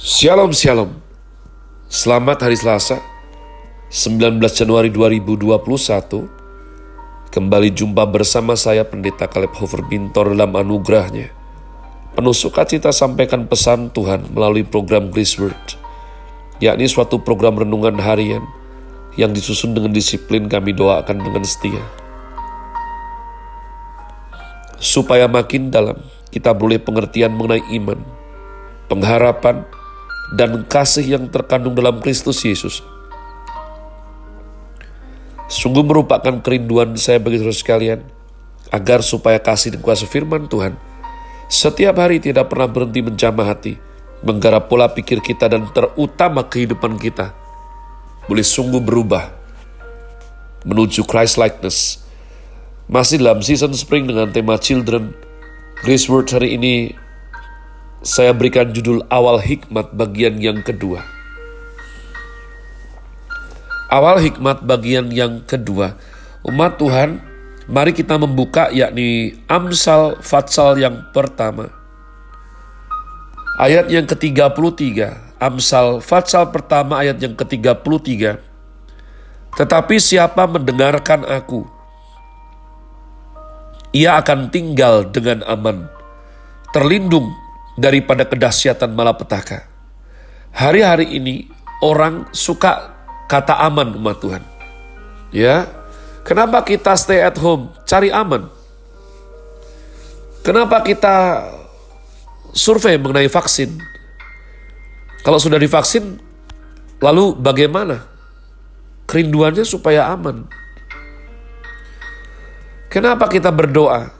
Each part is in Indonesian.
Shalom Shalom. Selamat hari Selasa 19 Januari 2021 Kembali jumpa bersama saya Pendeta Kaleb Hofer Bintor dalam anugerahnya. Penuh sukacita sampaikan pesan Tuhan melalui program Grace Word yakni suatu program renungan harian yang disusun dengan disiplin kami doakan dengan setia. Supaya makin dalam kita boleh pengertian mengenai iman, pengharapan, dan kasih yang terkandung dalam Kristus Yesus. Sungguh merupakan kerinduan saya bagi saudara sekalian, agar supaya kasih dan kuasa firman Tuhan setiap hari tidak pernah berhenti menjamah hati, menggarap pola pikir kita dan terutama kehidupan kita, boleh sungguh berubah menuju Christ likeness. Masih dalam season spring dengan tema children, Grace Word hari ini saya berikan judul awal hikmat bagian yang kedua. Awal hikmat bagian yang kedua. Umat Tuhan, mari kita membuka yakni Amsal Fatsal yang pertama. Ayat yang ke-33, Amsal Fatsal pertama ayat yang ke-33. Tetapi siapa mendengarkan aku, ia akan tinggal dengan aman, terlindung daripada kedahsyatan malapetaka. Hari-hari ini orang suka kata aman umat Tuhan. Ya, kenapa kita stay at home? Cari aman. Kenapa kita survei mengenai vaksin? Kalau sudah divaksin, lalu bagaimana? Kerinduannya supaya aman. Kenapa kita berdoa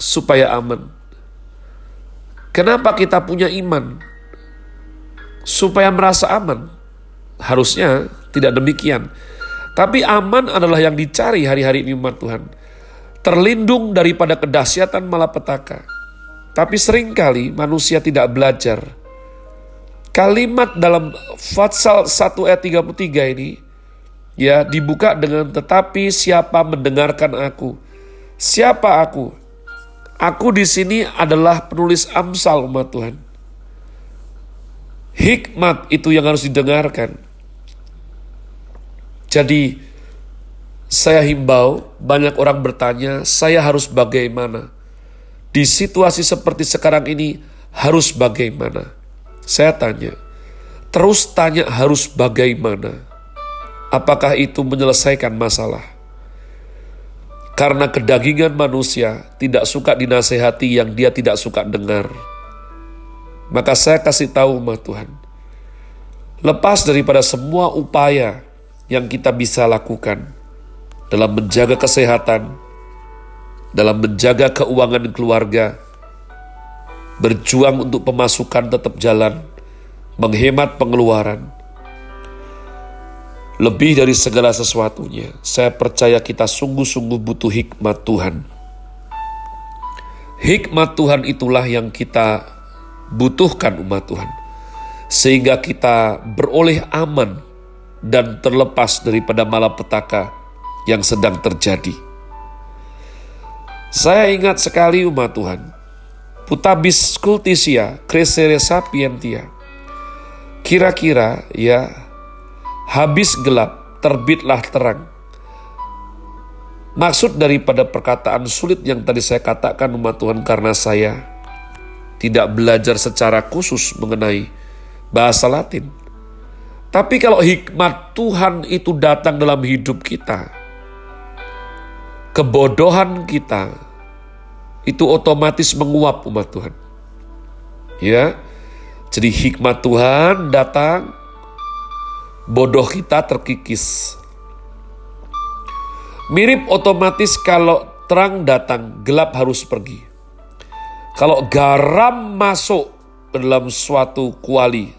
supaya aman? Kenapa kita punya iman? Supaya merasa aman. Harusnya tidak demikian. Tapi aman adalah yang dicari hari-hari ini umat Tuhan. Terlindung daripada kedahsyatan malapetaka. Tapi sering kali manusia tidak belajar. Kalimat dalam Fatsal 1 ayat 33 ini ya dibuka dengan tetapi siapa mendengarkan aku? Siapa aku? Aku di sini adalah penulis Amsal umat Tuhan. Hikmat itu yang harus didengarkan. Jadi saya himbau banyak orang bertanya, saya harus bagaimana? Di situasi seperti sekarang ini harus bagaimana? Saya tanya, terus tanya harus bagaimana? Apakah itu menyelesaikan masalah? Karena kedagingan manusia tidak suka dinasehati yang dia tidak suka dengar. Maka saya kasih tahu umat Tuhan. Lepas daripada semua upaya yang kita bisa lakukan dalam menjaga kesehatan, dalam menjaga keuangan keluarga, berjuang untuk pemasukan tetap jalan, menghemat pengeluaran, lebih dari segala sesuatunya, saya percaya kita sungguh-sungguh butuh hikmat Tuhan. Hikmat Tuhan itulah yang kita butuhkan umat Tuhan. Sehingga kita beroleh aman dan terlepas daripada malapetaka yang sedang terjadi. Saya ingat sekali umat Tuhan, Putabis cultisia, crescere sapientia. Kira-kira ya habis gelap, terbitlah terang. Maksud daripada perkataan sulit yang tadi saya katakan umat Tuhan karena saya tidak belajar secara khusus mengenai bahasa Latin. Tapi kalau hikmat Tuhan itu datang dalam hidup kita, kebodohan kita itu otomatis menguap umat Tuhan. Ya. Jadi hikmat Tuhan datang bodoh kita terkikis. Mirip otomatis kalau terang datang, gelap harus pergi. Kalau garam masuk dalam suatu kuali,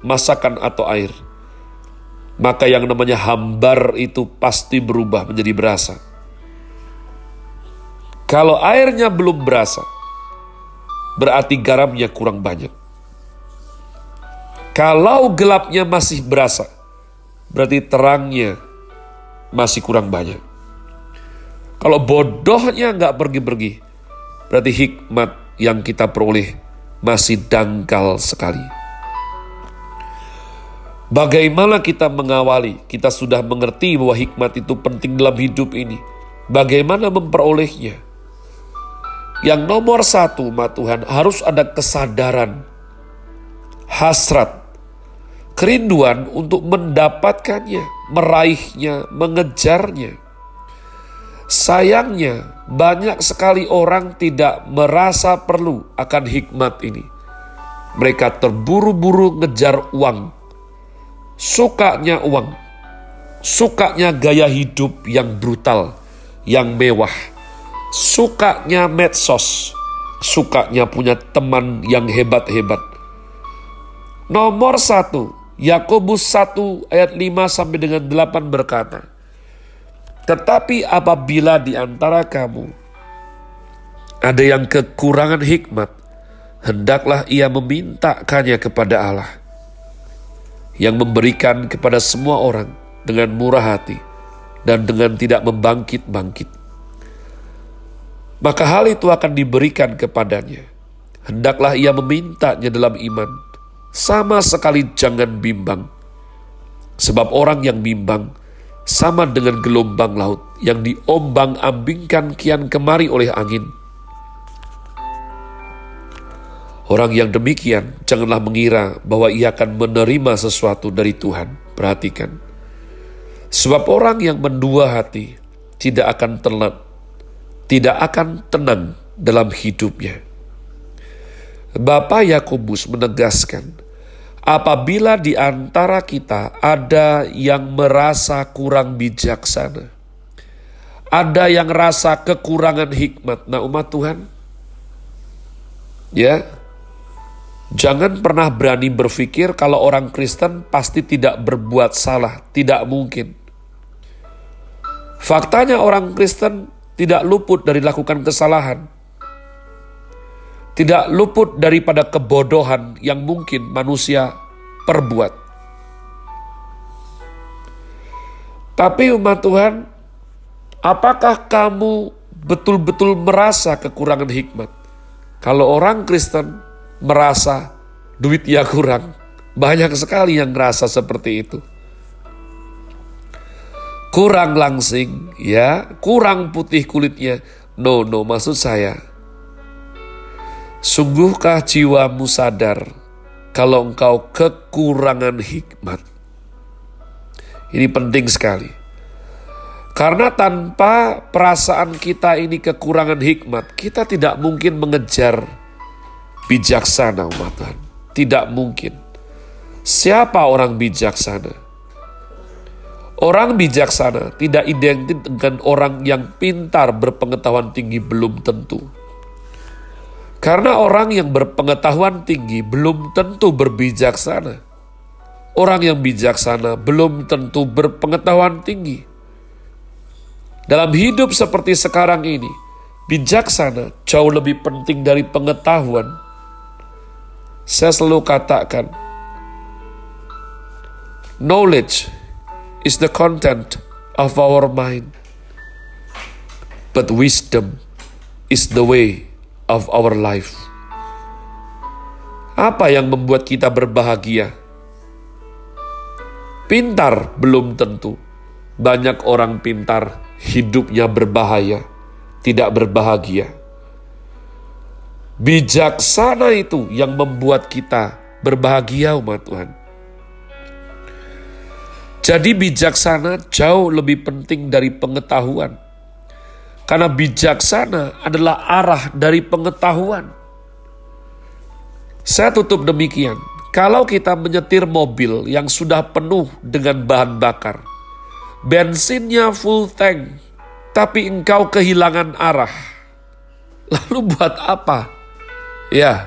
masakan atau air, maka yang namanya hambar itu pasti berubah menjadi berasa. Kalau airnya belum berasa, berarti garamnya kurang banyak. Kalau gelapnya masih berasa, berarti terangnya masih kurang banyak. Kalau bodohnya nggak pergi-pergi, berarti hikmat yang kita peroleh masih dangkal sekali. Bagaimana kita mengawali? Kita sudah mengerti bahwa hikmat itu penting dalam hidup ini. Bagaimana memperolehnya? Yang nomor satu, ma Tuhan, harus ada kesadaran, hasrat, kerinduan untuk mendapatkannya, meraihnya, mengejarnya. Sayangnya, banyak sekali orang tidak merasa perlu akan hikmat ini. Mereka terburu-buru ngejar uang, sukanya uang, sukanya gaya hidup yang brutal, yang mewah, sukanya medsos, sukanya punya teman yang hebat-hebat. Nomor satu, Yakobus 1 ayat 5 sampai dengan 8 berkata, Tetapi apabila di antara kamu ada yang kekurangan hikmat, hendaklah ia memintakannya kepada Allah yang memberikan kepada semua orang dengan murah hati dan dengan tidak membangkit-bangkit. Maka hal itu akan diberikan kepadanya. Hendaklah ia memintanya dalam iman, sama sekali jangan bimbang. Sebab orang yang bimbang sama dengan gelombang laut yang diombang-ambingkan kian kemari oleh angin Orang yang demikian janganlah mengira bahwa ia akan menerima sesuatu dari Tuhan. Perhatikan. Sebab orang yang mendua hati tidak akan tenang, tidak akan tenang dalam hidupnya. Bapak Yakobus menegaskan, apabila di antara kita ada yang merasa kurang bijaksana, ada yang rasa kekurangan hikmat, nah umat Tuhan, ya, Jangan pernah berani berpikir kalau orang Kristen pasti tidak berbuat salah, tidak mungkin. Faktanya orang Kristen tidak luput dari lakukan kesalahan. Tidak luput daripada kebodohan yang mungkin manusia perbuat. Tapi umat Tuhan, apakah kamu betul-betul merasa kekurangan hikmat? Kalau orang Kristen merasa duit ya kurang. Banyak sekali yang merasa seperti itu. Kurang langsing, ya, kurang putih kulitnya. No, no, maksud saya. Sungguhkah jiwamu sadar kalau engkau kekurangan hikmat? Ini penting sekali. Karena tanpa perasaan kita ini kekurangan hikmat, kita tidak mungkin mengejar bijaksana umat Tuhan. Tidak mungkin. Siapa orang bijaksana? Orang bijaksana tidak identik dengan orang yang pintar berpengetahuan tinggi belum tentu. Karena orang yang berpengetahuan tinggi belum tentu berbijaksana. Orang yang bijaksana belum tentu berpengetahuan tinggi. Dalam hidup seperti sekarang ini, bijaksana jauh lebih penting dari pengetahuan saya selalu katakan, knowledge is the content of our mind, but wisdom is the way of our life. Apa yang membuat kita berbahagia? Pintar belum tentu. Banyak orang pintar hidupnya berbahaya, tidak berbahagia. Bijaksana itu yang membuat kita berbahagia umat Tuhan. Jadi bijaksana jauh lebih penting dari pengetahuan. Karena bijaksana adalah arah dari pengetahuan. Saya tutup demikian. Kalau kita menyetir mobil yang sudah penuh dengan bahan bakar, bensinnya full tank, tapi engkau kehilangan arah. Lalu buat apa Ya,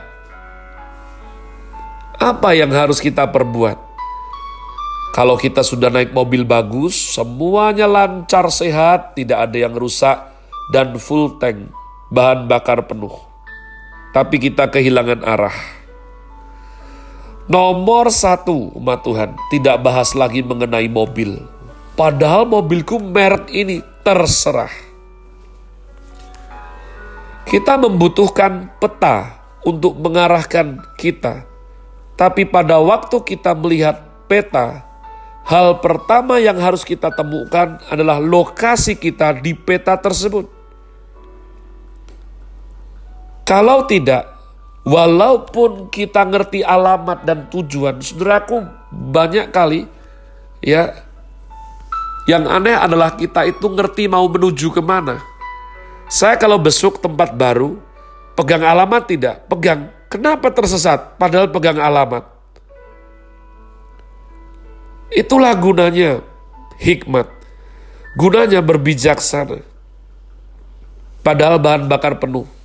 apa yang harus kita perbuat? Kalau kita sudah naik mobil bagus, semuanya lancar sehat, tidak ada yang rusak, dan full tank, bahan bakar penuh. Tapi kita kehilangan arah. Nomor satu, umat Tuhan, tidak bahas lagi mengenai mobil. Padahal mobilku merek ini terserah. Kita membutuhkan peta untuk mengarahkan kita. Tapi pada waktu kita melihat peta, hal pertama yang harus kita temukan adalah lokasi kita di peta tersebut. Kalau tidak, walaupun kita ngerti alamat dan tujuan, saudaraku banyak kali ya yang aneh adalah kita itu ngerti mau menuju ke mana. Saya kalau besuk tempat baru, pegang alamat tidak, pegang. Kenapa tersesat? Padahal pegang alamat. Itulah gunanya hikmat. Gunanya berbijaksana. Padahal bahan bakar penuh.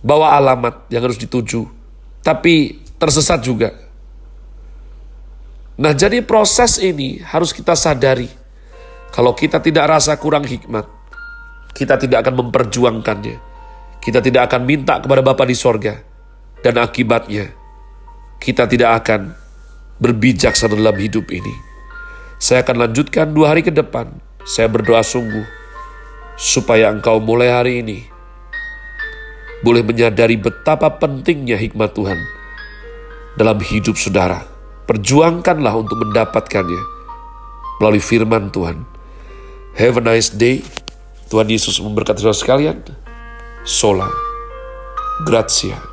Bawa alamat yang harus dituju. Tapi tersesat juga. Nah jadi proses ini harus kita sadari. Kalau kita tidak rasa kurang hikmat, kita tidak akan memperjuangkannya. Kita tidak akan minta kepada Bapa di sorga. Dan akibatnya, kita tidak akan berbijaksana dalam hidup ini. Saya akan lanjutkan dua hari ke depan. Saya berdoa sungguh supaya engkau mulai hari ini boleh menyadari betapa pentingnya hikmat Tuhan dalam hidup saudara. Perjuangkanlah untuk mendapatkannya melalui firman Tuhan. Have a nice day. Tuhan Yesus memberkati saudara sekalian. Sola. Grazie.